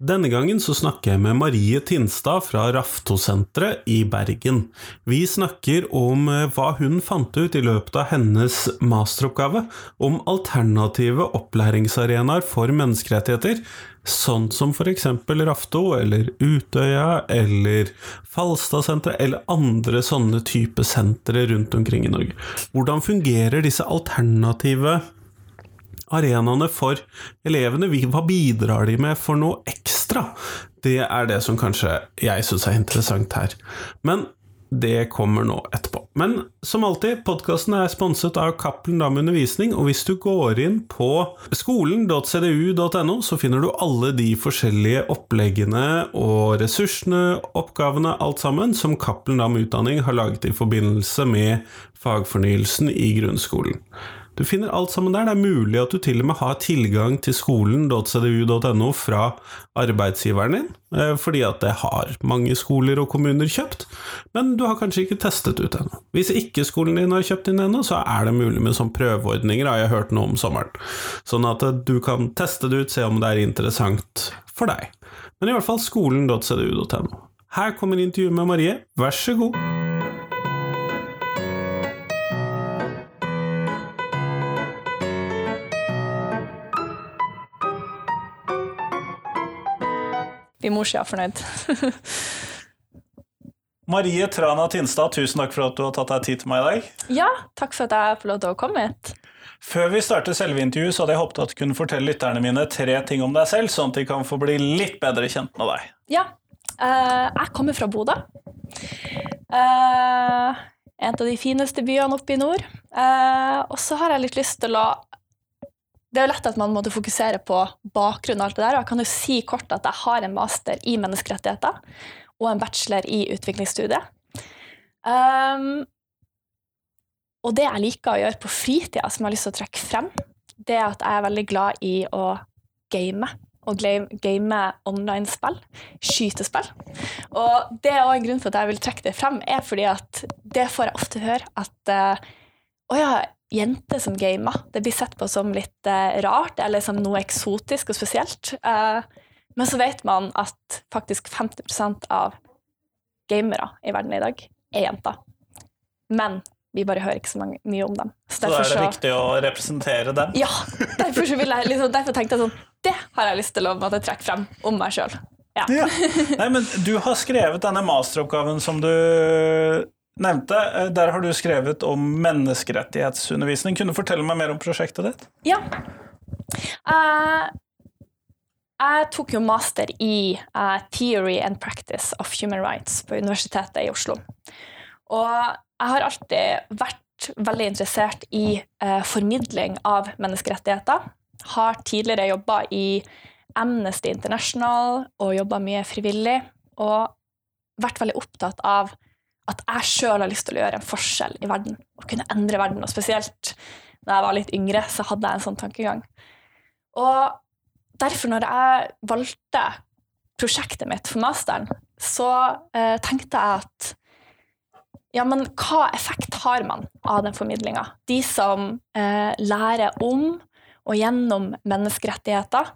Denne gangen så snakker jeg med Marie Tinstad fra Raftosenteret i Bergen. Vi snakker om eh, hva hun fant ut i løpet av hennes masteroppgave om alternative opplæringsarenaer for menneskerettigheter, sånn som eksempel Rafto eller Utøya eller Falstadsenteret eller andre sånne type sentre rundt omkring i Norge. Hvordan fungerer disse alternative arenaene for elevene. Hva bidrar de med for noe ekstra? Det er det som kanskje jeg syns er interessant her. Men det kommer nå etterpå. Men som alltid, podkasten er sponset av Cappelen Dam Undervisning, og hvis du går inn på skolen.cdu.no, så finner du alle de forskjellige oppleggene og ressursene, oppgavene, alt sammen, som Cappelen Dam Utdanning har laget i forbindelse med fagfornyelsen i grunnskolen. Du finner alt sammen der. Det er mulig at du til og med har tilgang til skolen.cdu.no fra arbeidsgiveren din, eh, fordi at det har mange skoler og kommuner kjøpt, men du har kanskje ikke testet ut ennå. Hvis ikke skolen din har kjøpt inn ennå, så er det mulig med sånn prøveordninger, har jeg hørt noe om sommeren. Sånn at eh, du kan teste det ut, se om det er interessant for deg. Men i hvert fall skolen.cdu.no. Her kommer intervjuet med Marie, vær så god. Morssida fornøyd. Marie Trana Tinstad, tusen takk for at du har tatt deg tid til meg i dag. Ja, takk for at jeg får lov til å komme hit. Før vi starter selve intervjuet, så hadde jeg håpet at du kunne fortelle lytterne mine tre ting om deg selv, sånn at de kan få bli litt bedre kjent med deg. Ja. Uh, jeg kommer fra Bodø. Uh, en av de fineste byene oppe i nord. Uh, og så har jeg litt lyst til å det er jo lett at man måtte fokusere på bakgrunnen. og alt det der, og Jeg kan jo si kort at jeg har en master i menneskerettigheter og en bachelor i utviklingsstudiet. Um, og det jeg liker å gjøre på fritida, som jeg har lyst til å trekke frem, det er at jeg er veldig glad i å game. Og game online-spill. Skytespill. Og det er også en grunn for at jeg vil trekke det frem, er fordi at det får jeg ofte høre at uh, å ja, jenter som gamer. Det blir sett på som litt uh, rart eller som noe eksotisk og spesielt. Uh, men så vet man at faktisk 50% av gamere i verden i dag er jenter. Men vi bare hører ikke så mange, mye om dem. Så, så er det så, viktig å representere dem? Ja. Derfor, jeg, liksom, derfor, tenkte jeg sånn Det har jeg lyst til å måtte trekke frem om meg sjøl. Ja. ja. Nei, men du har skrevet denne masteroppgaven som du nevnte. Eh, der har du skrevet om menneskerettighetsundervisning. Kunne du fortelle meg mer om prosjektet ditt? Ja. Uh, jeg tok jo master i uh, Theory and Practice of Human Rights på Universitetet i Oslo. Og jeg har alltid vært veldig interessert i uh, formidling av menneskerettigheter. Har tidligere jobba i Amnesty International og jobba mye frivillig. Og vært veldig opptatt av at jeg sjøl har lyst til å gjøre en forskjell i verden og kunne endre verden. Og spesielt da jeg var litt yngre, så hadde jeg en sånn tankegang. Og derfor, når jeg valgte prosjektet mitt for masteren, så eh, tenkte jeg at ja, men hva effekt har man av den formidlinga? De som eh, lærer om og gjennom menneskerettigheter,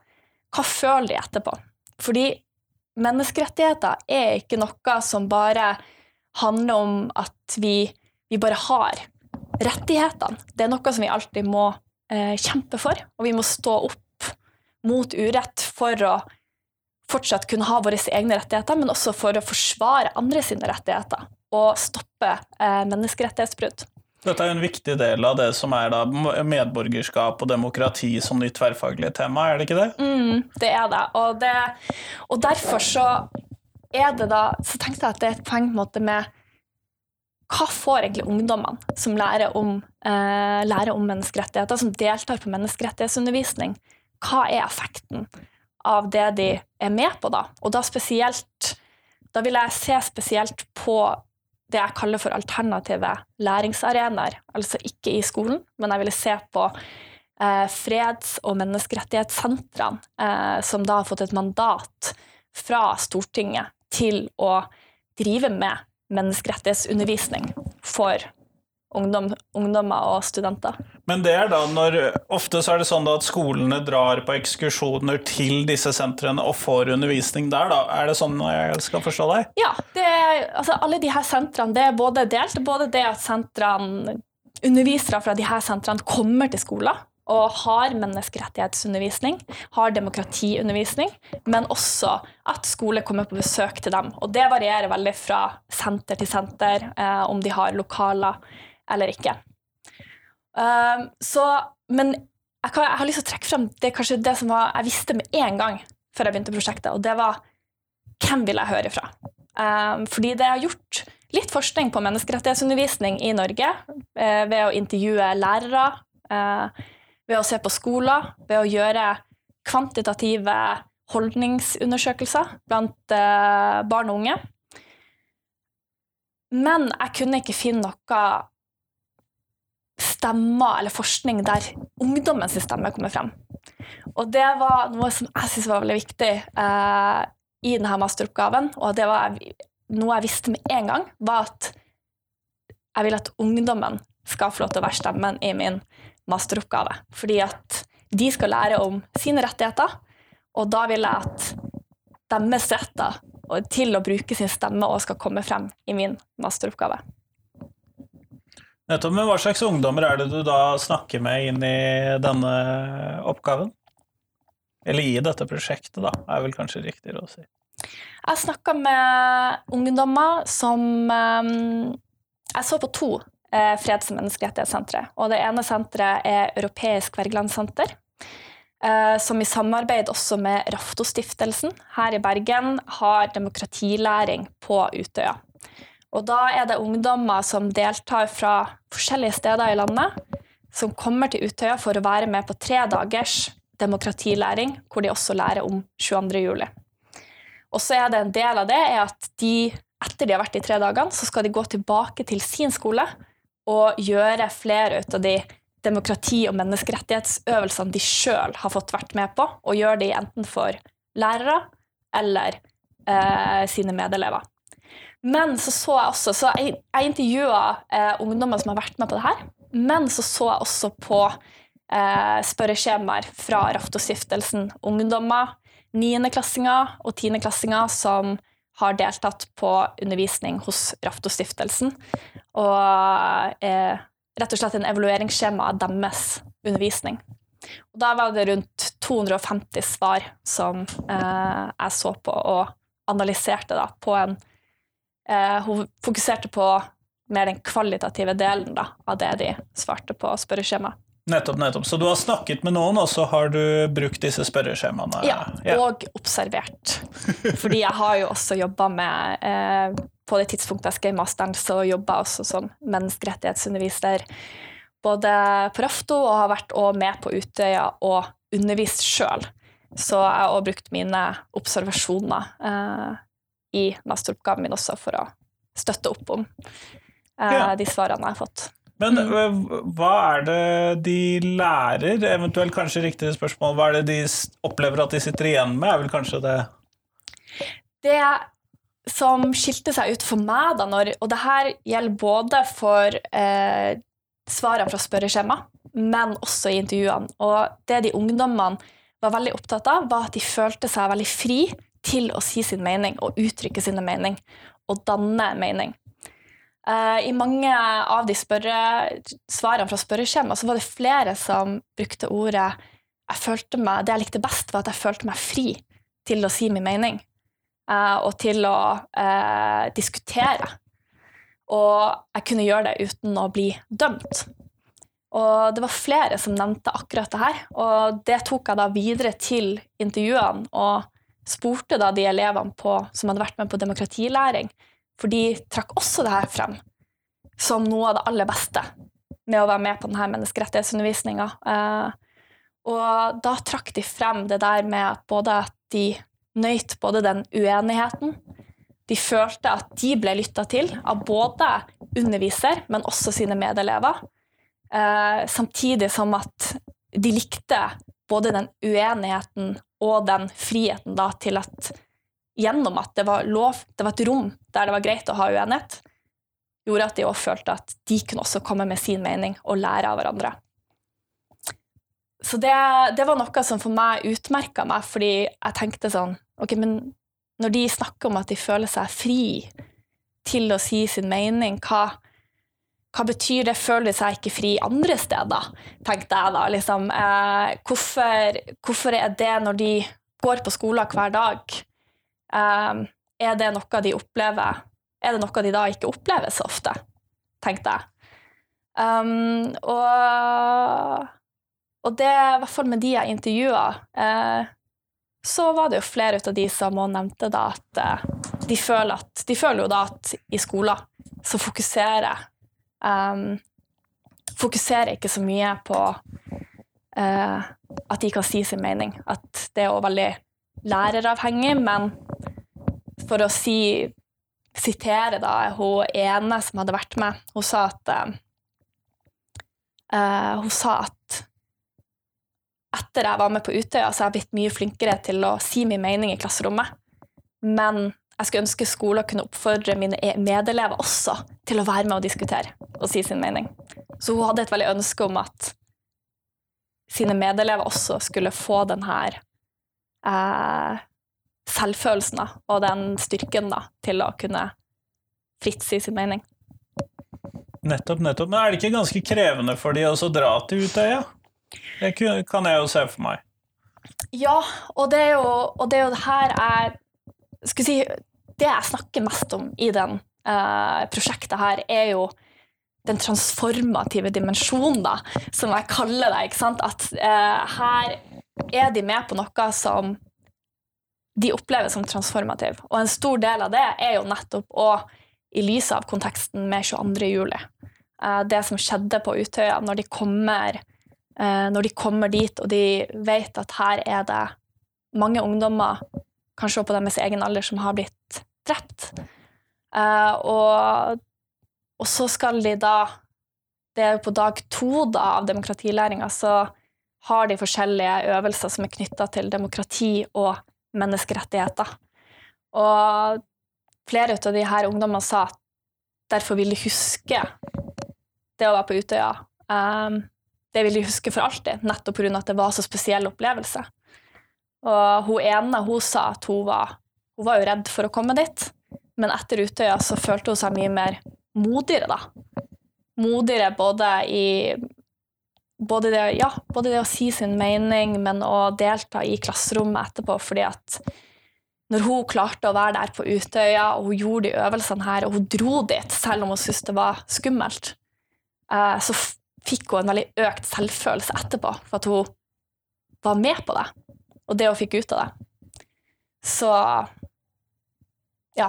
hva føler de etterpå? Fordi menneskerettigheter er ikke noe som bare handler om at vi, vi bare har rettighetene. Det er noe som vi alltid må eh, kjempe for, og vi må stå opp mot urett for å fortsatt kunne ha våre egne rettigheter, men også for å forsvare andre sine rettigheter og stoppe eh, menneskerettighetsbrudd. Dette er jo en viktig del av det som er medborgerskap og demokrati som nytt tverrfaglig tema, er det ikke det? Mm, det er det. Og, det. og derfor så er det da, så tenkte jeg at det er et poeng måte, med hva får egentlig ungdommene som lærer om, eh, lærer om, menneskerettigheter, som deltar på menneskerettighetsundervisning? Hva er effekten av det de er med på, da? Og da spesielt Da vil jeg se spesielt på det jeg kaller for alternative læringsarenaer. Altså ikke i skolen, men jeg ville se på eh, freds- og menneskerettighetssentrene, eh, som da har fått et mandat fra Stortinget til å drive med menneskerettighetsundervisning for ungdom, ungdommer og studenter. Men det er da når Ofte så er det sånn at skolene drar på ekskursjoner til disse sentrene og får undervisning der, da. Er det sånn jeg skal forstå deg? Ja. Det er, altså alle de her sentrene det er både delt. Både det at sentrene, undervisere fra de her sentrene kommer til skoler og har menneskerettighetsundervisning, har demokratiundervisning, men også at skole kommer på besøk til dem. Og det varierer veldig fra senter til senter, eh, om de har lokaler eller ikke. Um, så, men jeg, kan, jeg, har lyst til å trekke frem det, det som var, jeg visste med en gang før jeg begynte prosjektet, og det var hvem vil jeg høre fra? Um, fordi det har gjort litt forskning på menneskerettighetsundervisning i Norge eh, ved å intervjue lærere, uh, ved å se på skoler, ved å gjøre kvantitative holdningsundersøkelser blant uh, barn og unge. Men jeg kunne ikke finne noe stemmer eller forskning der ungdommens stemme kommer frem. Og det var noe som jeg syntes var veldig viktig eh, i denne masteroppgaven. Og det var noe jeg visste med en gang, var at jeg vil at ungdommen skal få lov til å være stemmen i min masteroppgave. Fordi at de skal lære om sine rettigheter, og da vil jeg at deres retter til å bruke sin stemme også skal komme frem i min masteroppgave. Nettopp, men Hva slags ungdommer er det du da snakker med inn i denne oppgaven? Eller i dette prosjektet, da, er vel kanskje riktigere å si. Jeg snakka med ungdommer som um, Jeg så på to freds- og menneskerettighetssenteret. Og det ene senteret er Europeisk Wergelandsenter. Eh, som i samarbeid også med Raftostiftelsen her i Bergen har demokratilæring på Utøya. Og da er det ungdommer som deltar fra forskjellige steder i landet, som kommer til Utøya for å være med på tre dagers demokratilæring, hvor de også lærer om 22. juli. Og så er det en del av det er at de, etter de har vært i tre dagene, så skal de gå tilbake til sin skole og gjøre flere ut av de demokrati- og menneskerettighetsøvelsene de sjøl har fått vært med på, og gjøre de enten for lærere eller eh, sine medelever. Men så så jeg også Så jeg, jeg intervjua eh, ungdommer som har vært med på det her. Men så så jeg også på eh, spørreskjemaer fra Raftostiftelsen. Ungdommer, niendeklassinger og tiendeklassinger som har deltatt på undervisning hos Raftostiftelsen. Og eh, rett og slett en evalueringsskjema av deres undervisning. Og da var det rundt 250 svar som eh, jeg så på og analyserte da, på en Eh, hun fokuserte på mer den kvalitative delen da, av det de svarte på spørreskjemaet. Nettopp, nettopp. Så du har snakket med noen, og så har du brukt disse spørreskjemaene? Ja, ja. og observert. Fordi jeg har jo også jobba med eh, På det tidspunktet jeg skrev masteren, så jobba jeg også som menneskerettighetsunderviser både på Rafto og har vært med på Utøya og undervist sjøl. Så jeg har også brukt mine observasjoner eh, i masteroppgaven min også for å støtte opp om eh, de svarene jeg har fått. Men mm. Eh, hva er det de lærer, eventuelt kanskje riktigere spørsmål, hva er det de opplever at de sitter igjen med, er vel kanskje det Det som skilte seg ut for meg, da, når, og det her gjelder både for eh, svarene fra spørreskjema, men også i intervjuene, og det de ungdommene var veldig opptatt av, var at de følte seg veldig fri til å si sin mening og uttrykke sin mening og danne mening. Uh, I mange av de spørre, svarene fra spørreskjemaet så var det flere som brukte ordet jeg følte meg, Det jeg likte best, var at jeg følte meg fri til å si min mening uh, og til å eh, diskutere. Og jeg kunne gjøre det uten å bli dømt. Og det var flere som nevnte akkurat det her, og det tok jeg da videre til intervjuene. og spurte da de elevene på, som hadde vært med på demokratilæring, for de trakk også det her frem som noe av det aller beste med å være med på denne menneskerettighetsundervisninga. Eh, og da trakk de frem det der med at både at de nøyt både den uenigheten De følte at de ble lytta til av både underviser, men også sine medelever. Eh, samtidig som at de likte både den uenigheten og den friheten da til at gjennom at det var lov, det var et rom der det var greit å ha uenighet, gjorde at de også følte at de kunne også komme med sin mening og lære av hverandre. Så det, det var noe som for meg utmerka meg, fordi jeg tenkte sånn Ok, men når de snakker om at de føler seg fri til å si sin mening, hva, hva betyr det? Føler de seg ikke fri andre steder? tenkte jeg da. Liksom, eh, hvorfor, hvorfor, er det når de går på skolen hver dag? Eh, er det noe de opplever Er det noe de da ikke opplever så ofte? tenkte jeg. Um, og, og det, i hvert fall med de jeg intervjua, eh, så var det jo flere av de som også nevnte da at eh, de føler, at, de føler jo da at i skolen så fokuserer um, Fokuserer ikke så mye på eh, at de kan si sin mening. At det er jo veldig læreravhengig, men for å si sitere da hun ene som hadde vært med, hun sa at uh, Hun sa at etter jeg var med på Utøya, så har jeg blitt mye flinkere til å si min mening i klasserommet. Men jeg skulle ønske skolen kunne oppfordre mine e- medelever også til å være med og diskutere og si sin mening. Så hun hadde et veldig ønske om at sine medelever også skulle få den her eh, selvfølelsen da, og den styrken da, til å kunne fritt si sin mening. Nettopp, nettopp. Men er det ikke ganske krevende for de å dra til Utøya? Det kan jeg jo se for meg. Ja, og det er jo, og det, er jo det her jeg skulle si, Det jeg snakker mest om i den eh, prosjektet her, er jo den transformative dimensjonen, da, som jeg kaller det. ikke sant? At eh, her er de med på noe som de opplever som transformativ. Og en stor del av det er jo nettopp å, i lys av konteksten med 22. juli, uh, det som skjedde på Utøya, når de kommer når de kommer dit og de vet at her er det mange ungdommer kanskje på deres egen alder, som har blitt drept. Uh, og, og, så skal de da Det er jo på dag to da, av demokratilæringa, så har de forskjellige øvelser som er knytta til demokrati og menneskerettigheter. Og flere av de her ungdommene sa at derfor vil de huske det å være på Utøya. Um, det vil de huske for alltid, nettopp pga. at det var så spesiell opplevelse. Og hun ene hun sa at hun var, hun var jo redd for å komme dit, men etter Utøya så følte hun seg mye mer modigere, da. Modigere både i både det, ja, både det å si sin mening, men å delta i klasserommet etterpå, fordi at når hun klarte å være der på Utøya, og hun gjorde de øvelsene her, og hun dro dit selv om hun syntes det var skummelt, eh, så fikk hun en veldig økt selvfølelse etterpå for at hun var med på det og det hun fikk ut av det. Så ja.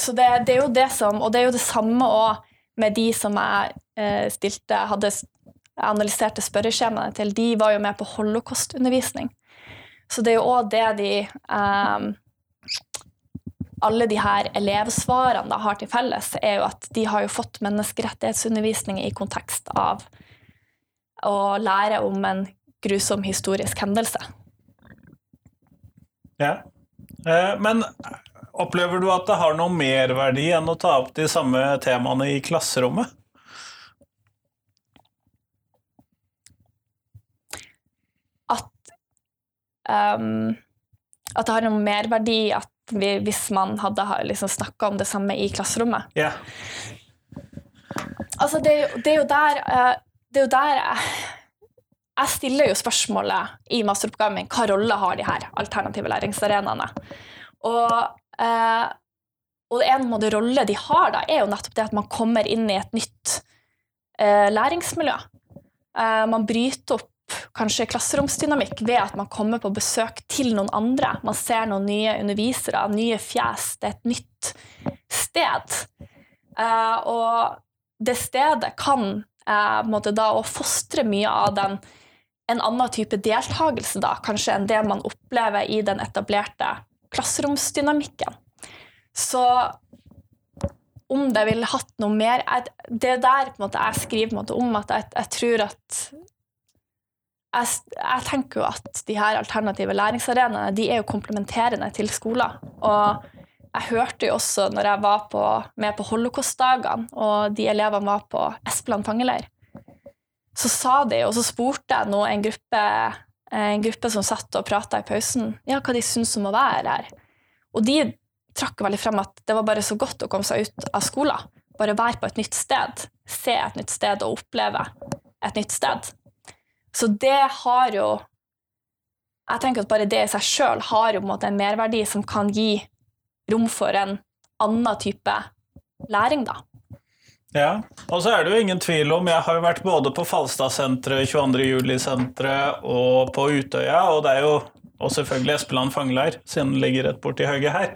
Så det, det, er jo det som Og det er jo det samme òg med de som jeg eh, stilte hadde analyserte spørreskjemaene til. De var jo med på holocaustundervisning. Så det er jo òg det de um, alle de her elevsvarene da har til felles, er jo at de har jo fått menneskerettighetsundervisning i kontekst av å lære om en grusom historisk hendelse. Ja. Eh, men opplever du at det har noe merverdi enn å ta opp de samme temaene i klasserommet? At um, At det har noe merverdi at vi, hvis man hadde liksom snakka om det samme i klasserommet? Ja. Altså, det, det, er jo der uh, Det er jo der jeg jeg stiller jo spørsmålet i masteroppgaven min hva rolle har de her alternative læringsarenaene. Og, eh, og en måte rolle de har, da, er jo nettopp det at man kommer inn i et nytt eh, læringsmiljø. Eh, man bryter opp kanskje klasseromsdynamikk ved at man kommer på besøk til noen andre. Man ser noen nye undervisere, nye fjes. Det er et nytt sted. Eh, og det stedet kan eh, da å fostre mye av den en annen type deltakelse da, kanskje enn det man opplever i den etablerte klasseromsdynamikken. Så om det ville hatt noe mer Det er der måte, jeg skriver måte, om at jeg, jeg tror at jeg, jeg, tenker jo at de her alternative læringsarenaene de er jo komplementerende til skoler. Og jeg hørte jo også når jeg var på, med på holocaustdagene, og de elevene var på Espeland fangeleir, så sa de, og så spurte jeg nå en gruppe, en gruppe som satt og prata i pausen, ja, hva de syntes om å være her. Og de trakk veldig frem at det var bare så godt å komme seg ut av skolen. Bare være på et nytt sted. Se et nytt sted og oppleve et nytt sted. Så det har jo Jeg tenker at bare det i seg sjøl har jo en en merverdi som kan gi rom for en annen type læring, da. Ja, og så er det jo ingen tvil om Jeg har jo vært både på Falstadsenteret, 22. juli-senteret og på Utøya, og det er jo og selvfølgelig Espeland fangeleir, siden den ligger rett borti høyet her.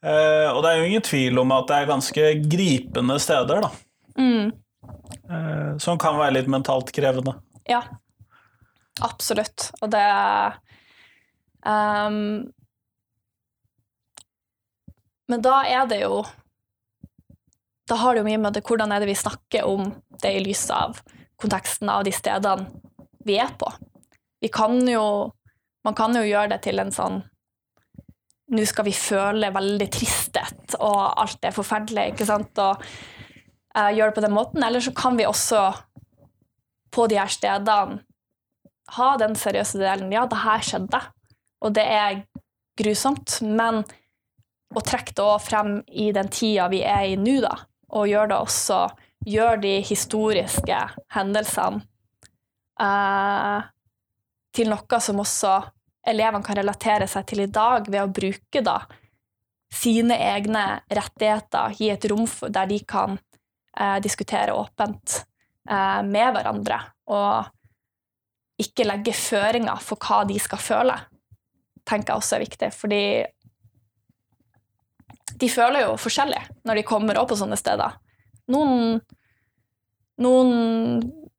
Eh, og det er jo ingen tvil om at det er ganske gripende steder, da. Mm. Eh, som kan være litt mentalt krevende. Ja, absolutt. Og det um, Men da er det jo Da har det jo mye med det, hvordan er det vi snakker om det i lys av konteksten av de stedene vi er på. Vi kan jo Man kan jo gjøre det til en sånn Nå skal vi føle veldig tristhet, og alt er forferdelig, ikke sant? Og uh, gjøre det på den måten. Eller så kan vi også på de her stedene ha den seriøse delen. Ja, det her skjedde, og det er grusomt. Men å trekke det også frem i den tida vi er i nå, da, og gjør det også Gjør de historiske hendelsene eh, til noe som også elevene kan relatere seg til i dag, ved å bruke da sine egne rettigheter, gi et rom der de kan eh, diskutere åpent eh, med hverandre. Og ikke legge føringer for hva de skal føle, tenker jeg også er viktig. Fordi de føler jo forskjellig når de kommer opp på sånne steder. Noen, noen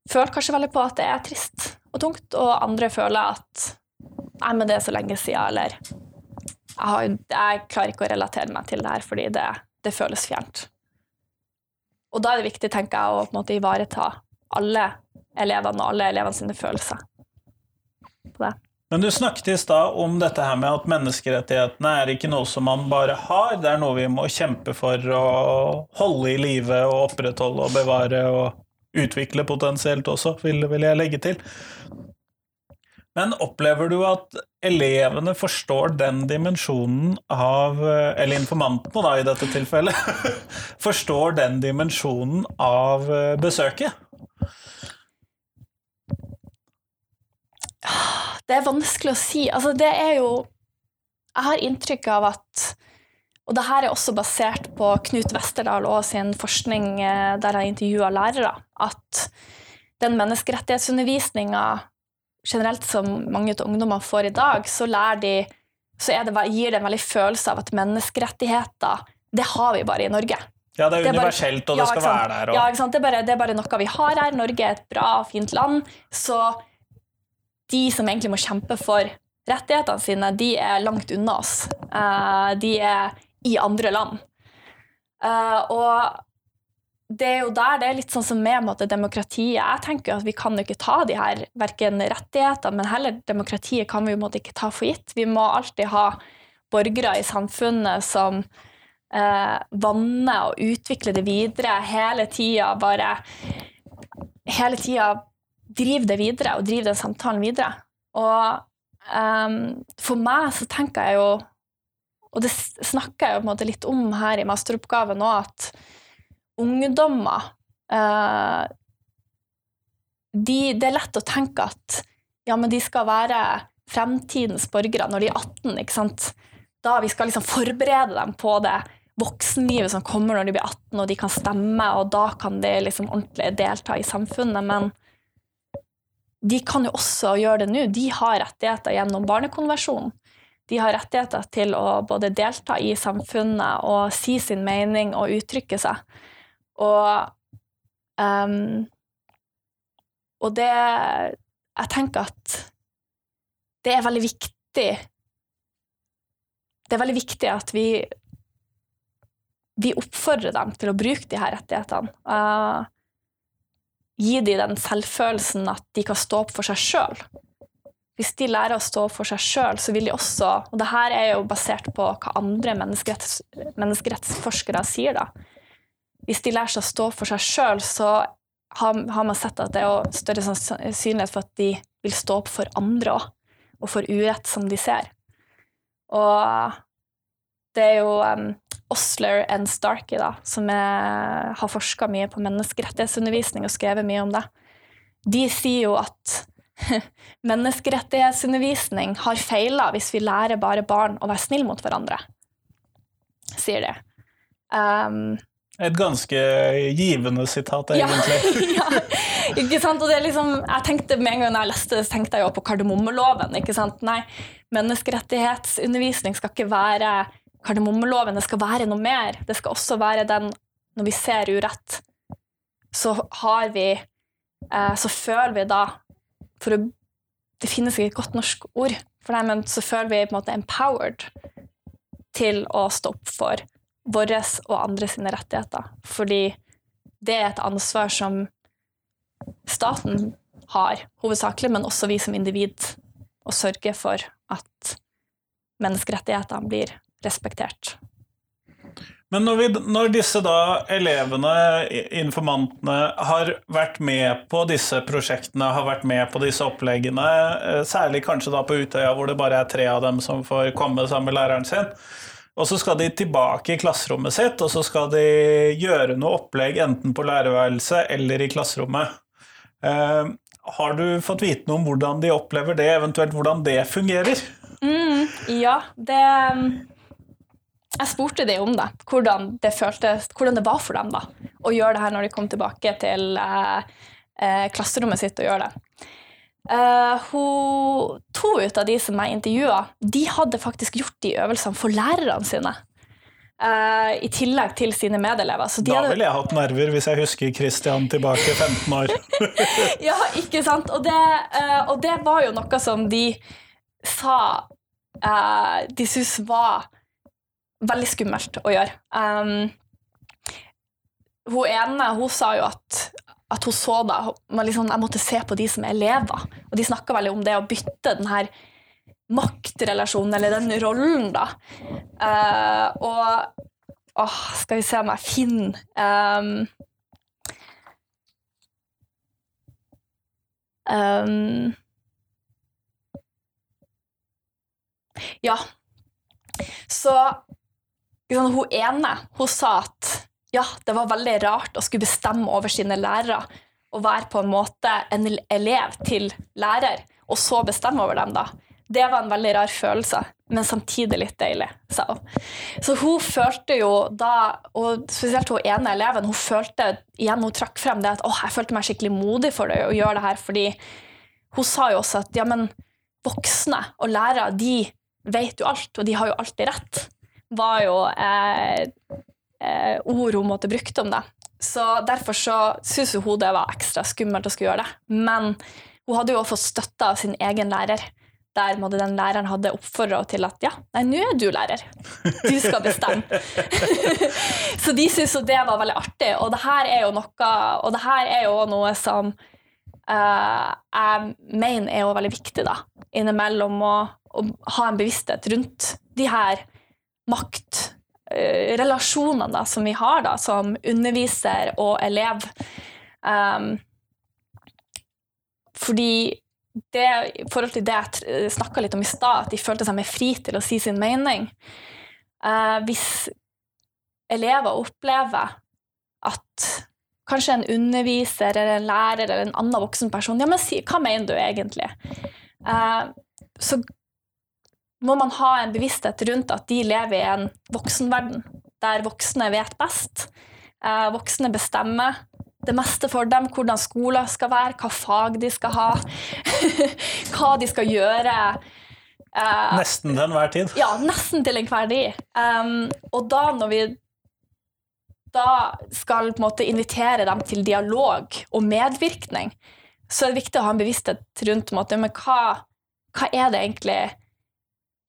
føler kanskje veldig på at det er trist og tungt, og andre føler at nei, men det er så lenge siden, eller jeg, har, jeg klarer ikke å relatere meg til det her fordi det, det, føles fjernt. Og da er det viktig, tenker jeg, å på en måte ivareta alle elevene og alle elevene sine følelser på det. Men du snakket i stad om dette her med at menneskerettighetene er ikke noe som man bare har, det er noe vi må kjempe for å holde i live og opprettholde og bevare og utvikle potensielt også, vil, vil jeg legge til. Men opplever du at elevene forstår den dimensjonen av Eller informantene, da, i dette tilfellet. forstår den dimensjonen av besøket? Det er vanskelig å si. Altså, det er jo Jeg har inntrykk av at Og det her er også basert på Knut Westerdal og sin forskning eh, der han intervjua lærere, at den menneskerettighetsundervisninga generelt som mange av ungdommene får i dag, så, de, så det, gir det en veldig følelse av at menneskerettigheter, det har vi bare i Norge. Ja, det er, er universelt, og det skal være der. Og... Ja, det er, bare, det er, bare, noe vi har her. Norge er et bra, fint land. Så de som egentlig må kjempe for rettighetene sine, de er langt unna oss. Uh, de er i andre land. Uh, og det er jo der det er litt sånn som med måte, demokratiet. Jeg tenker at Vi kan jo ikke ta de her verken rettighetene, men heller demokratiet kan vi jo måte, ikke ta for gitt. Vi må alltid ha borgere i samfunnet som eh, vanner og utvikler det videre hele tida. Bare hele tida drive det videre og drive den samtalen videre. Og um, for meg så tenker jeg jo, og det snakker jeg jo på en måte litt om her i masteroppgaven òg, at ungdommer uh, de, Det er lett å tenke at ja, men de skal være fremtidens borgere når de er 18. ikke sant? Da vi skal liksom forberede dem på det voksenlivet som kommer når de blir 18 og de kan stemme, og da kan de liksom ordentlig delta i samfunnet. Men de kan jo også gjøre det nå. De har rettigheter gjennom Barnekonvensjonen. De har rettigheter til å både delta i samfunnet og si sin mening og uttrykke seg. Og, um, og det Jeg tenker at det er veldig viktig Det er veldig viktig at vi vi oppfordrer dem til å bruke de her rettighetene. Uh, gi dem den selvfølelsen at de kan stå opp for seg sjøl. hvis de lærer å stå opp for seg sjøl, så vil de også Og det her er jo basert på hva andre menneskeretts, menneskerettsforskere sier, da. Hvis de lærer seg å stå opp for seg sjøl, så har, har, man sett at det er større sannsynlighet for at de vil stå opp for andre òg, og for urett som de ser. Og det er jo um, Osler and Starkey da, som er, har forska mye på menneskerettighetsundervisning og skrevet mye om det. De sier jo at menneskerettighetsundervisning har feila hvis vi lærer bare barn å være snille mot hverandre, sier de. Um, et ganske givende sitat, egentlig. Ja, ja, ikke sant? Og det er liksom, jeg tenkte Med en gang jeg leste det, tenkte jeg jo på kardemommeloven. ikke sant? Nei, menneskerettighetsundervisning skal ikke være kardemommeloven, det skal være noe mer. Det skal også være den Når vi ser urett, så har vi eh, Så føler vi da for Det finnes ikke et godt norsk ord for det, men så føler vi på en måte empowered til å stå opp for våre og andre sine rettigheter. Fordi det er et ansvar som staten har, hovedsakelig, men også vi som individ, å sørge for at menneskerettighetene blir respektert. Men når, vi, når, disse da elevene, informantene, har vært med på disse prosjektene, har vært med på disse oppleggene, eh, særlig kanskje da på Utøya hvor det bare er tre av dem som får komme sammen med læreren sin, og så skal de tilbake i klasserommet sitt, og så skal de gjøre noe opplegg enten på lærerværelset eller i klasserommet. Uh, har du fått vite noe om hvordan de opplever det, eventuelt hvordan det fungerer? Mm, ja, det Jeg spurte de om det. Hvordan det føltes, hvordan det var for dem da, å gjøre det her når de kom tilbake til eh, eh, klasserommet sitt og gjøre det. Eh, hun, to ut av de som jeg intervjua, de hadde faktisk gjort de øvelsene for lærerne sine. Uh, I tillegg til sine medelever. da hadde... ville jeg hatt nerver hvis jeg husker Christian tilbake 15 år. ja, ikke sant? Og det, uh, og det, var jo noe som de sa de syntes var veldig skummelt å gjøre. Um, hun ene hun sa jo at at hun så det. Liksom, jeg måtte se på de som er elever. Og de snakka veldig om det å bytte den her maktrelasjonen, eller den rollen, da. Uh, og åh, skal vi se om jeg finner um, um, Ja. Så hun ene hun sa at ja, det var veldig rart å skulle bestemme over sine lærere og være på en måte en elev til lærer, og så bestemme over dem, da. Det var en veldig rar følelse, men samtidig litt deilig, sa hun. Så hun følte jo da, og spesielt hun ene eleven, hun følte igjen hun trakk frem det at åh, jeg følte meg skikkelig modig for det, å gjøre det her, fordi hun sa jo også at ja, men voksne og lærere, de vet jo alt, og de har jo alltid rett. Var jo eh, eh, ord hun måtte bruke om det. Så Derfor så syntes hun det var ekstra skummelt å skulle gjøre det. Men hun hadde jo også fått støtte av sin egen lærer. Der måtte den læreren hadde oppfordra henne til at ja, nei, nå er du lærer. Du skal bestemme. så de syntes jo det var veldig artig. Og det her er jo noe, og det her er jo noe som uh, jeg mener er jo veldig viktig da, innimellom å, å ha en bevissthet rundt de her makt Eh, relasjonene da, som vi har da, som underviser og elev. Um, fordi det, i forhold til det jeg snakka litt om i stad, at de følte seg mer fri til å si sin mening uh, Hvis elever opplever at kanskje en underviser eller en lærer eller en annen voksen person ja, men si, Hva mener du egentlig? Uh, så må man ha en bevissthet rundt at de lever i en voksenverden, der voksne vet best. Eh, voksne bestemmer det meste for dem, hvordan skoler skal være, hva fag de skal ha, hva de skal gjøre. Eh, nesten til enhver tid. Ja, nesten til enhver tid. Um, og da når vi da skal på en måte invitere dem til dialog og medvirkning, så er det viktig å ha en bevissthet rundt på en måte, men hva, hva er det egentlig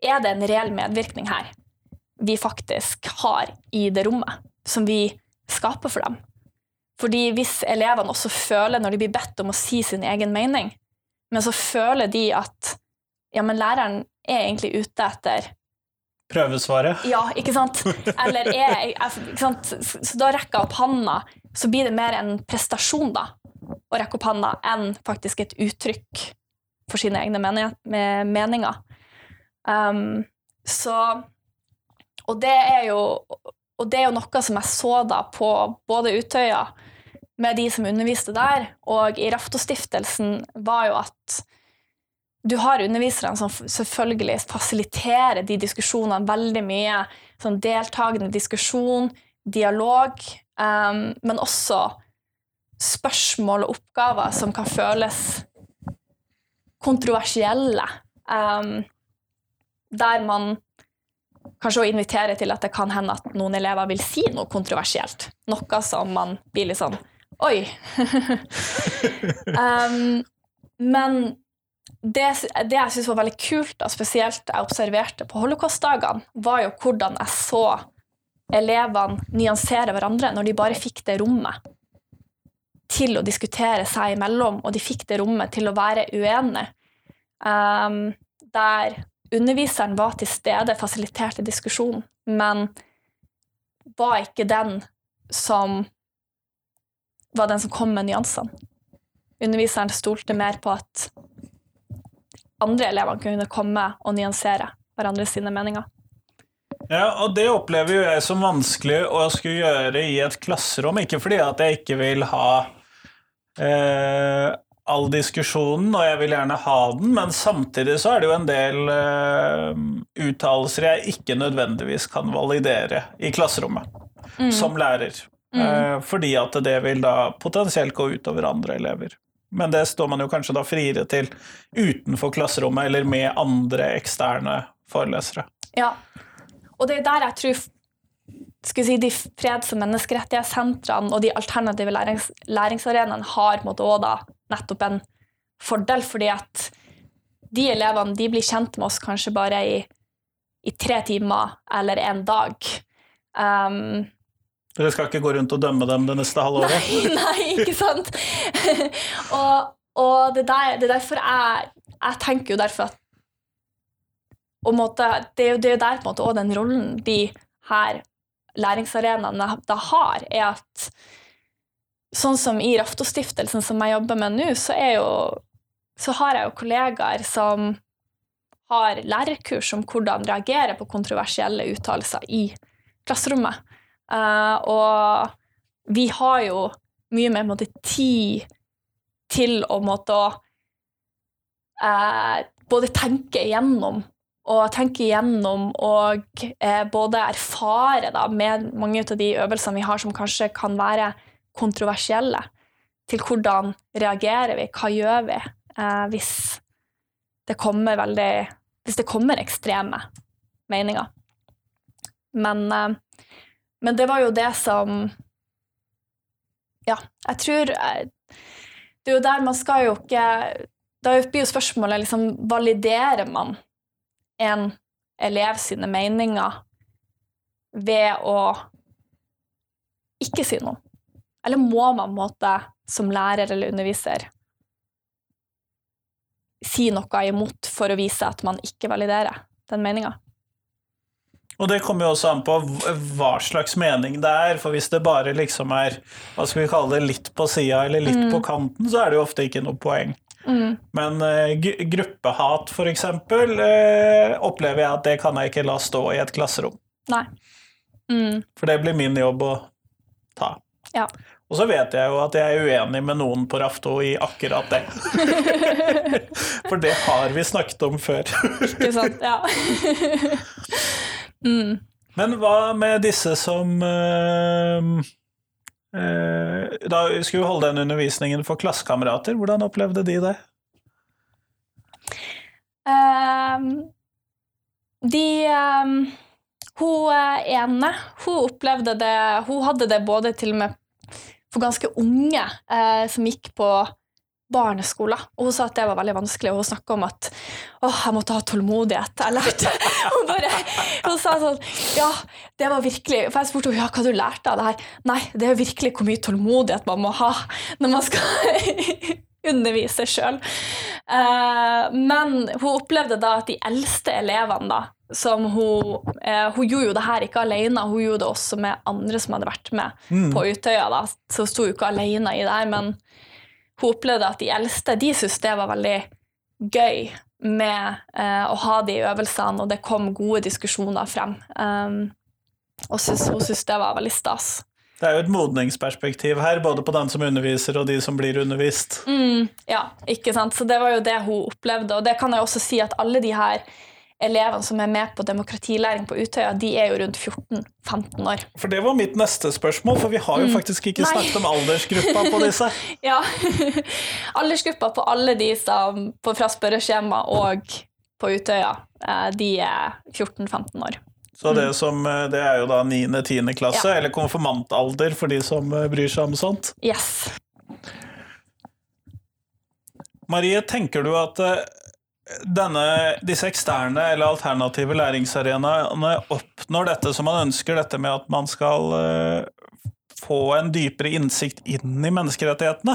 er det en reell medvirkning her vi faktisk har i det rommet, som vi skaper for dem. Fordi hvis elevene også føler, når de blir bedt om å si sin egen mening, men så føler de at ja, men læreren er egentlig ute etter Prøvesvaret. Ja, ikke sant? Eller er ikke sant? Så da rekker jeg opp handa, så blir det mer en prestasjon da, å rekke opp handa, enn faktisk et uttrykk for sine egne meninger. Um, så Og det jo og det er jo noe som jeg så da på både Utøya, med de som underviste der, og i Raftostiftelsen, var jo at du har undervisere som selvfølgelig fasiliterer de diskusjonene veldig mye. Sånn deltakende diskusjon, dialog, um, men også spørsmål og oppgaver som kan føles kontroversielle. Um, der man kanskje å invitere til at det kan hende at noen elever vil si noe kontroversielt. Noe som man blir litt sånn Oi! um, men det, det jeg syntes var veldig kult, og spesielt jeg observerte på holocaustdagene, var jo hvordan jeg så elevene nyansere hverandre når de bare fikk det rommet til å diskutere seg imellom, og de fikk det rommet til å være uenige. Um, der underviseren var til stede, fasiliterte diskusjonen, men var ikke den som var den som kom med nyansene. Underviseren stolte mer på at andre elever kunne komme og nyansere hverandre sine meninger. Ja, og det opplever jo jeg som vanskelig å skulle gjøre i et klasserom. Ikke fordi at jeg ikke vil ha eh, all diskusjonen, og jeg vil gjerne ha den, men samtidig så er det jo en del uh, uttalelser jeg ikke nødvendigvis kan validere i klasserommet mm. som lærer. Mm. Uh, fordi at det vil da potensielt gå utover andre elever. Men det står man jo kanskje da friere til utenfor klasserommet eller med andre eksterne forelesere. Ja, og det er der jeg tror skal si, de freds- og menneskerettighetssentrene og de alternative lærings, læringsarenaene har måtte også da nettopp en fordel, fordi at de elevene de blir kjent med oss kanskje bare i, i tre timer eller en dag. Um, Dere skal ikke gå rundt og dømme dem det neste halve året? Nei, nei, ikke sant? og, og det, der, det, er derfor jeg, jeg tenker jo derfor at måte, det, er jo, det er der på en måte òg den rollen de her læringsarenaene da har, er at sånn som i Raftostiftelsen, som jeg jobber med nå, så, jo, så har jeg jo kollegaer som har lærerkurs om hvordan reagere på kontroversielle uttalelser i klasserommet. Uh, og vi har jo mye mer måte, tid til å måtte uh, både tenke igjennom og tenke igjennom og uh, både erfare da, med mange av de øvelsene vi har som kanskje kan være kontroversielle. Til hvordan reagerer vi, hva gjør vi eh, hvis det veldig Hvis det kommer ekstreme meninger. Men, eh, men det var jo det som Ja, jeg tror eh, Det er jo der man skal jo ikke Da blir jo spørsmålet liksom Validerer man en elev sine meninger ved å ikke si noe? Eller må man måte, som lærer eller underviser si noe imot for å vise at man ikke validerer den meninga? Og det kommer jo også an på hva slags mening det er, for hvis det bare liksom er hva skal vi kalle det, litt på sida eller litt mm. på kanten, så er det jo ofte ikke noe poeng. Mm. Men uh, gruppehat, for eksempel, uh, opplever jeg at det kan jeg ikke la stå i et klasserom. Nei. Mm. For det blir min jobb å ta. Ja. Og så vet jeg jo at jeg er uenig med noen på Rafto i akkurat det. For det har vi snakket om før. Ikke sant, ja. mm. Men hva med disse som øh, øh, Da skulle holde den undervisningen for klassekamerater. Hvordan opplevde de det? Um, de um, Hun ene hun opplevde det Hun hadde det både til og med for ganske unge eh, som gikk på barneskole. Og hun sa at det var veldig vanskelig, og hun snakka om at åh, jeg måtte ha tålmodighet. Jeg lærte hun, bare, hun sa sånn Ja, det var virkelig For jeg spurte ja, hva du lærte av det her. Nei, det er virkelig hvor mye tålmodighet man må ha når man skal undervise sjøl. Men hun opplevde da at de eldste elevene, da, som hun Hun gjorde jo det her ikke alene, hun gjorde det også med andre som hadde vært med Mm. på Utøya. da, Så hun sto jo ikke alene i det her, men hun opplevde at de eldste de syntes det var veldig gøy med eh, å ha de øvelsene, og det kom gode diskusjoner frem. Og hun syntes det var veldig stas. Det er jo et modningsperspektiv her, både på den som underviser og de som blir undervist. Mm, ja, ikke sant? Så det var jo det hun opplevde. Og det kan jeg også si at alle de her elevene som er med på demokratilæring på Utøya, de er jo rundt 14-15 år. For det var mitt neste spørsmål, for vi har jo faktisk ikke Mm. Nei. snakket om aldersgruppa på disse. Ja. Aldersgruppa på alle de som på, fra spørreskjema og på Utøya, eh, de er 14-15 år. Så det, som, eh, det er jo da 9.-10. klasse, Ja. eller konfirmantalder for de som eh, bryr seg om sånt. Yes. Marie, tenker du at eh, denne, disse eksterne eller alternative læringsarenaene oppnår dette som man ønsker, dette med at man skal få en dypere innsikt inn i menneskerettighetene?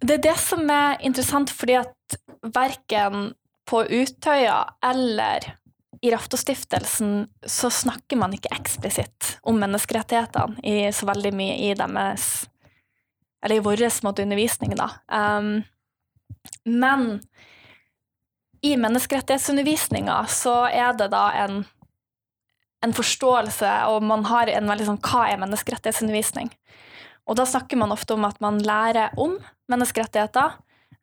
Det er det som er interessant, fordi at verken på Utøya eller i Raftostiftelsen så snakker man ikke eksplisitt om menneskerettighetene i så veldig mye i deres Eller i vår måte undervisning, da. Um, men i menneskerettighetsundervisninga så er det da en, en forståelse, og man har en veldig sånn Hva er menneskerettighetsundervisning? Og da snakker man ofte om at man lærer om menneskerettigheter,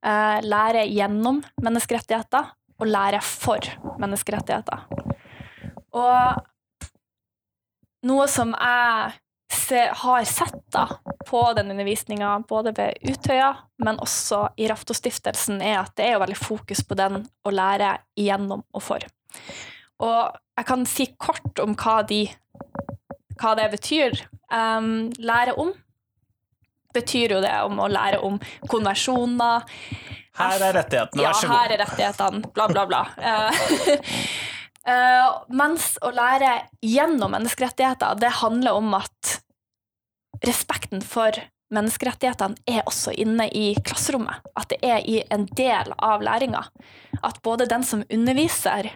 eh, lærer gjennom menneskerettigheter og lære for menneskerettigheter. Og noe som jeg har sett da på den undervisninga, både ved Utøya, men også i Raftostiftelsen, er at det er jo veldig fokus på den å lære igjennom og for. Og jeg kan si kort om hva, de, hva det betyr. Um, lære om betyr jo det om å lære om konversjoner. Her er rettighetene, vær så god. Ja, her er rettighetene, bla, bla, bla. Eh, eh, mens å lære gjennom menneskerettigheter, det handler om at respekten for menneskerettighetene er også inne i klasserommet. At det er i en del av læringa. At både den som underviser,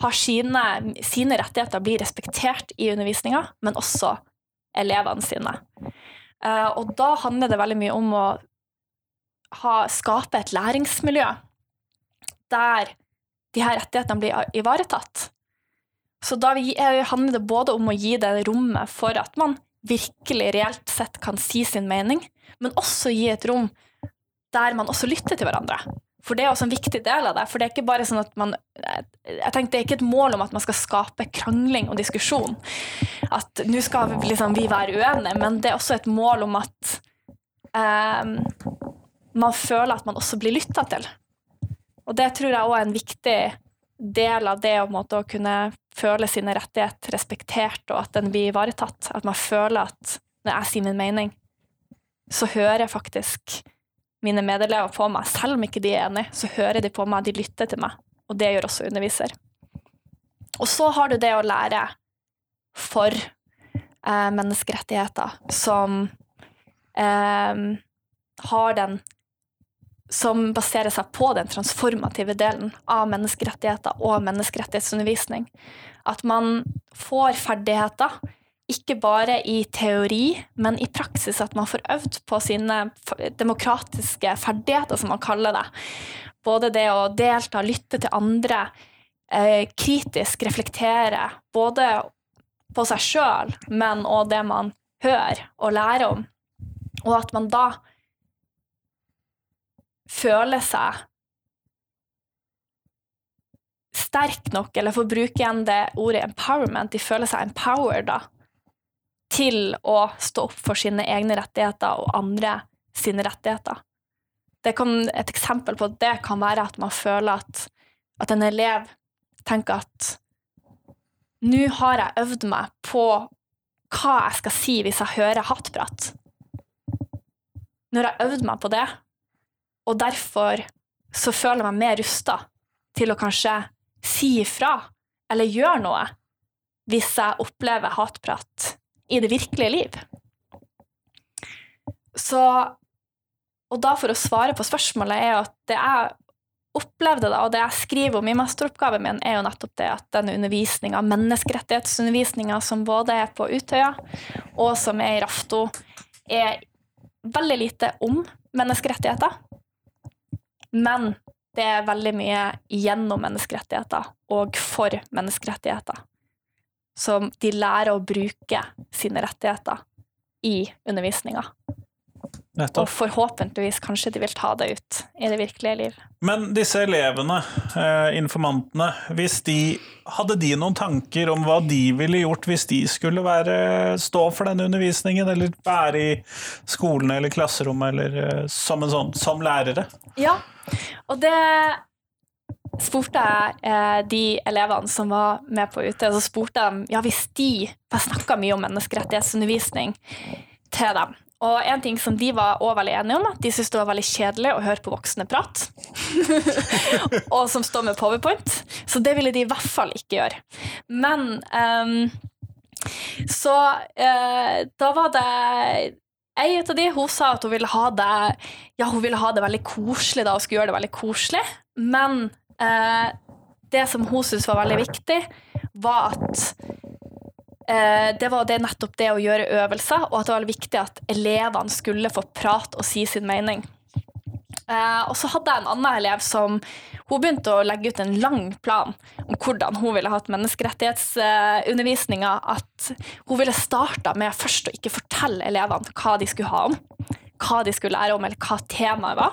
har sine, sine rettigheter blir respektert i undervisninga, men også elevene sine. Eh, og da handler det veldig mye om å ha, skape et læringsmiljø der de her rettighetene blir ivaretatt. Så da eh, handler det både om å gi det rommet for at man virkelig reelt sett kan si sin mening, men også gi et rom der man også lytter til hverandre. For det er også en viktig del av det. For det er ikke bare sånn at man Jeg tenkte Det er ikke et mål om at man skal skape krangling og diskusjon. At nå skal vi, liksom, vi være uenige, men det er også et mål om at eh, man føler at man også blir lytta til. Og det tror jeg òg er en viktig del av det å, kunne føle sine rettigheter respektert, og at den blir ivaretatt. At man føler at når jeg sier min mening, så hører jeg faktisk mine medelever på meg. Selv om ikke de er enige, så hører de på meg, de lytter til meg. Og det gjør også underviser. Og så har du det å lære for eh, menneskerettigheter, som eh, har den som baserer seg på den transformative delen av menneskerettigheter og menneskerettighetsundervisning. At man får ferdigheter, ikke bare i teori, men i praksis. At man får øvd på sine demokratiske ferdigheter, som man kaller det. Både det å delta, lytte til andre, eh, kritisk reflektere, både på seg sjøl, men òg det man hører og lærer om. Og at man da føler seg sterk nok, eller for å bruke igjen det ordet empowerment, de føler seg empowered da, til å stå opp for sine egne rettigheter og andre sine rettigheter. Kan, et eksempel på det kan være at man føler at, at en elev tenker at nå har jeg øvd meg på hva jeg skal si hvis jeg hører hattprat. Når jeg har øvd meg på det, og derfor så føler jeg meg mer rusta til å kanskje si ifra eller gjøre noe hvis jeg opplever hatprat i det virkelige liv. så Og da for å svare på spørsmålet er at det jeg opplevde da, og det jeg skriver om i masteroppgaven min, er jo nettopp det at denne undervisninga, menneskerettighetsundervisninga som både er på Utøya og som er i Rafto, er veldig lite om menneskerettigheter. Men det er veldig mye gjennom menneskerettigheter og for menneskerettigheter. Så de lærer å bruke sine rettigheter i undervisninga. Og forhåpentligvis kanskje de vil ta det ut i det virkelige liv. Men disse elevene, eh, informantene, de, hadde de noen tanker om hva de ville gjort hvis de skulle være, stå for denne undervisningen, eller være i skolen eller klasserommet, eller eh, som, en sånn, som lærere? Ja, og det spurte jeg eh, de elevene som var med på UT, så spurte jeg ja, hvis de For jeg snakka mye om menneskerettighetsundervisning til dem. Og en ting som de var også veldig enige om, at de syntes det var veldig kjedelig å høre på voksne prat. og som står med powerpoint. Så det ville de i hvert fall ikke gjøre. Men um, Så uh, da var det Ei av de hun sa at hun ville ha det Ja, hun ville ha det veldig koselig da, og skulle gjøre det veldig koselig. Men eh, det som hun syntes var veldig viktig, var at eh, det var det nettopp det å gjøre øvelser, og at det var viktig at elevene skulle få prate og si sin mening. Eh, og så hadde jeg en annen elev som hun begynte å legge ut en lang plan om hvordan hun ville hatt menneskerettighetsundervisninga. At hun ville starta med først å ikke fortelle elevene hva de skulle ha om. Hva de skulle lære om, eller hva temaet var.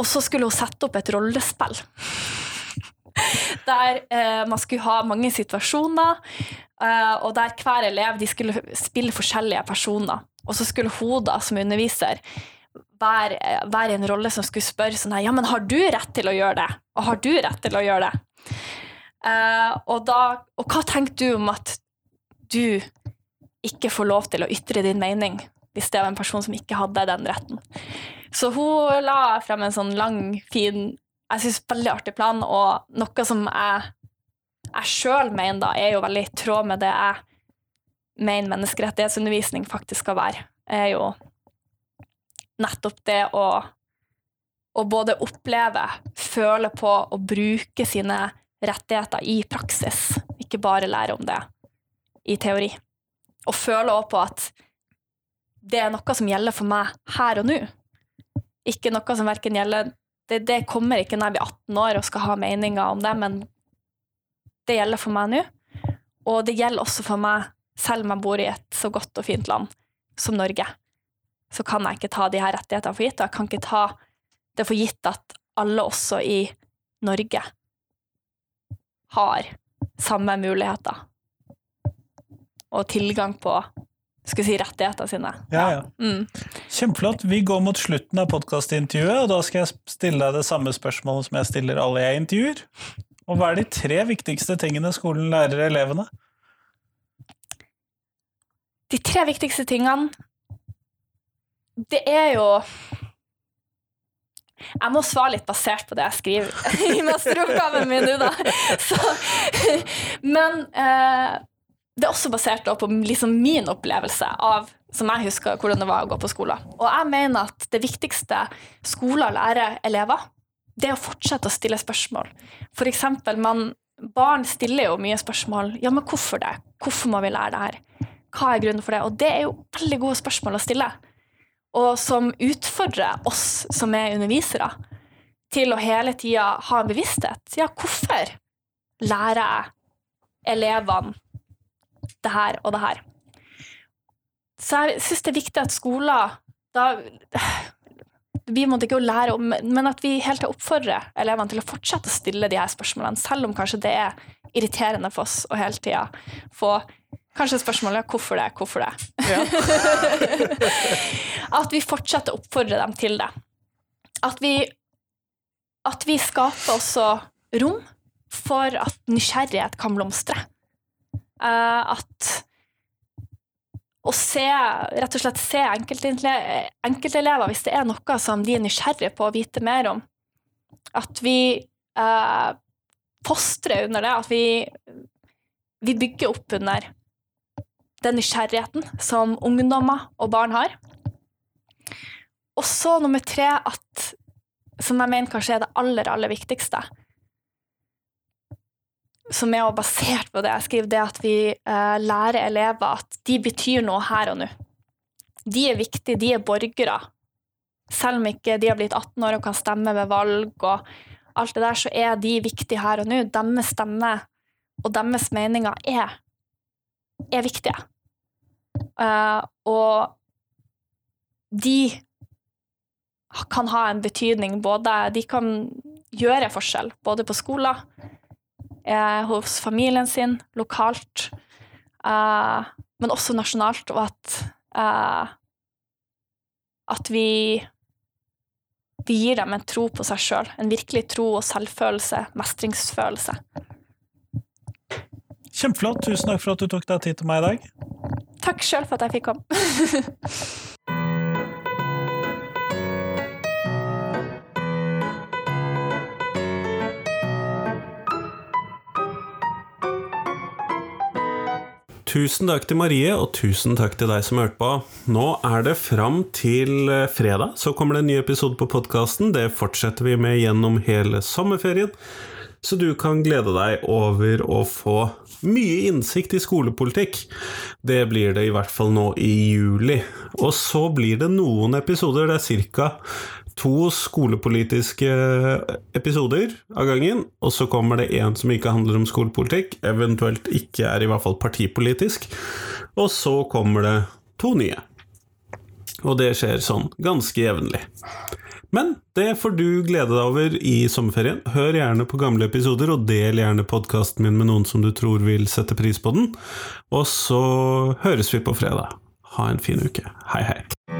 Og så skulle hun sette opp et rollespill. Der eh, man skulle ha mange situasjoner, eh, og der hver elev de skulle spille forskjellige personer. Og så skulle hun da, som underviser, være, i en rolle som skulle spørre sånn her, ja, men har du rett til å gjøre det? Og har du rett til å gjøre det? Uh, og, da, og hva tenker du om at du ikke får lov til å ytre din mening hvis det var en person som ikke hadde den retten? Så hun la frem en sånn lang, fin, jeg synes veldig artig plan, og noe som jeg, jeg sjøl mener da er jo veldig i tråd med det jeg mener menneskerettighetsundervisning faktisk skal være, er jo nettopp det å, å både oppleve, føle på og bruke sine rettigheter i praksis, ikke bare lære om det i teori. Og føle også på at det er noe som gjelder for meg her og nå. Ikke noe som verken gjelder det, det kommer ikke når jeg blir 18 år og skal ha meninger om det, men det gjelder for meg nå. Og det gjelder også for meg, selv om jeg bor i et så godt og fint land som Norge så kan jeg ikke ta de her rettighetene for gitt. Og jeg kan ikke ta det for gitt at alle også i Norge har samme muligheter og tilgang på skal si, rettighetene sine. Ja, ja. Mm. Kjempeflott. Vi går mot slutten av podkastintervjuet, og da skal jeg stille deg det samme spørsmålet som jeg stiller alle jeg intervjuer. Og hva er de tre viktigste tingene skolen lærer elevene? De tre viktigste tingene det er jo Jeg må svare litt basert på det jeg skriver i masteroppgaven min nå, da. Så, men eh, det er også basert på liksom min opplevelse av som jeg husker hvordan det var å gå på skolen. Og jeg mener at det viktigste skoler lærer elever, det er å fortsette å stille spørsmål. For eksempel, man, barn stiller jo mye spørsmål. Ja, men hvorfor det? Hvorfor må vi lære det her? Hva er grunnen for det? Og det er jo veldig gode spørsmål å stille og som utfordrer oss som er undervisere, til å hele tida ha en bevissthet. Ja, hvorfor lærer jeg elevene det her og det her? Så jeg syns det er viktig at skoler da vi måtte ikke lære om, men at vi helt oppfordrer elevene til å fortsette å stille de her spørsmålene, selv om kanskje det er irriterende for oss å hele tida få Kanskje spørsmålet er hvorfor det, hvorfor det. Ja. at vi fortsetter å oppfordre dem til det. At vi, at vi skaper også rom for at nysgjerrighet kan blomstre. Uh, at å se, rett og slett se enkeltelever, enkeltelever hvis det er noe som de er nysgjerrige på å vite mer om. At vi uh, fostrer under det, at vi, vi bygger opp under den nysgjerrigheten som ungdommer og barn har. Og så nummer tre, at, som jeg mener kanskje er det aller, aller viktigste, som er basert på det jeg skriver, det at vi eh, lærer elever at de betyr noe her og nå. De er viktige, de er borgere. Selv om ikke de har blitt 18 år og kan stemme ved valg og alt det der, så er de viktige her og nå. Deres stemme og deres meninger er, er viktige. Uh, og de kan ha en betydning både De kan gjøre forskjell, både på skoler, uh, hos familien sin, lokalt, uh, men også nasjonalt, og at at vi vi gir dem en tro på seg sjøl. En virkelig tro og selvfølelse, mestringsfølelse. Kjempeflott. Tusen takk for at du tok deg tid til meg i dag. Takk sjøl for at jeg fikk komme. Tusen takk til Marie, og tusen takk til deg som hørte på. Nå er det fram til eh, fredag, så kommer det en ny episode på podkasten. Det fortsetter vi med gjennom hele sommerferien. Så du kan glede deg over å få mye innsikt i skolepolitikk. Det blir det i hvert fall nå i juli. Og så blir det noen episoder, det er ca to skolepolitiske episoder av gangen, og så kommer det en som ikke handler om skolepolitikk, eventuelt ikke er i hvert fall partipolitisk, og så kommer det to nye. Og det skjer sånn ganske jevnlig. Men det får du glede deg over i sommerferien. Hør gjerne på gamle episoder, og del gjerne podkasten min med noen som du tror vil sette pris på den. Og så høres vi på fredag. Ha en fin uke. Hei, hei.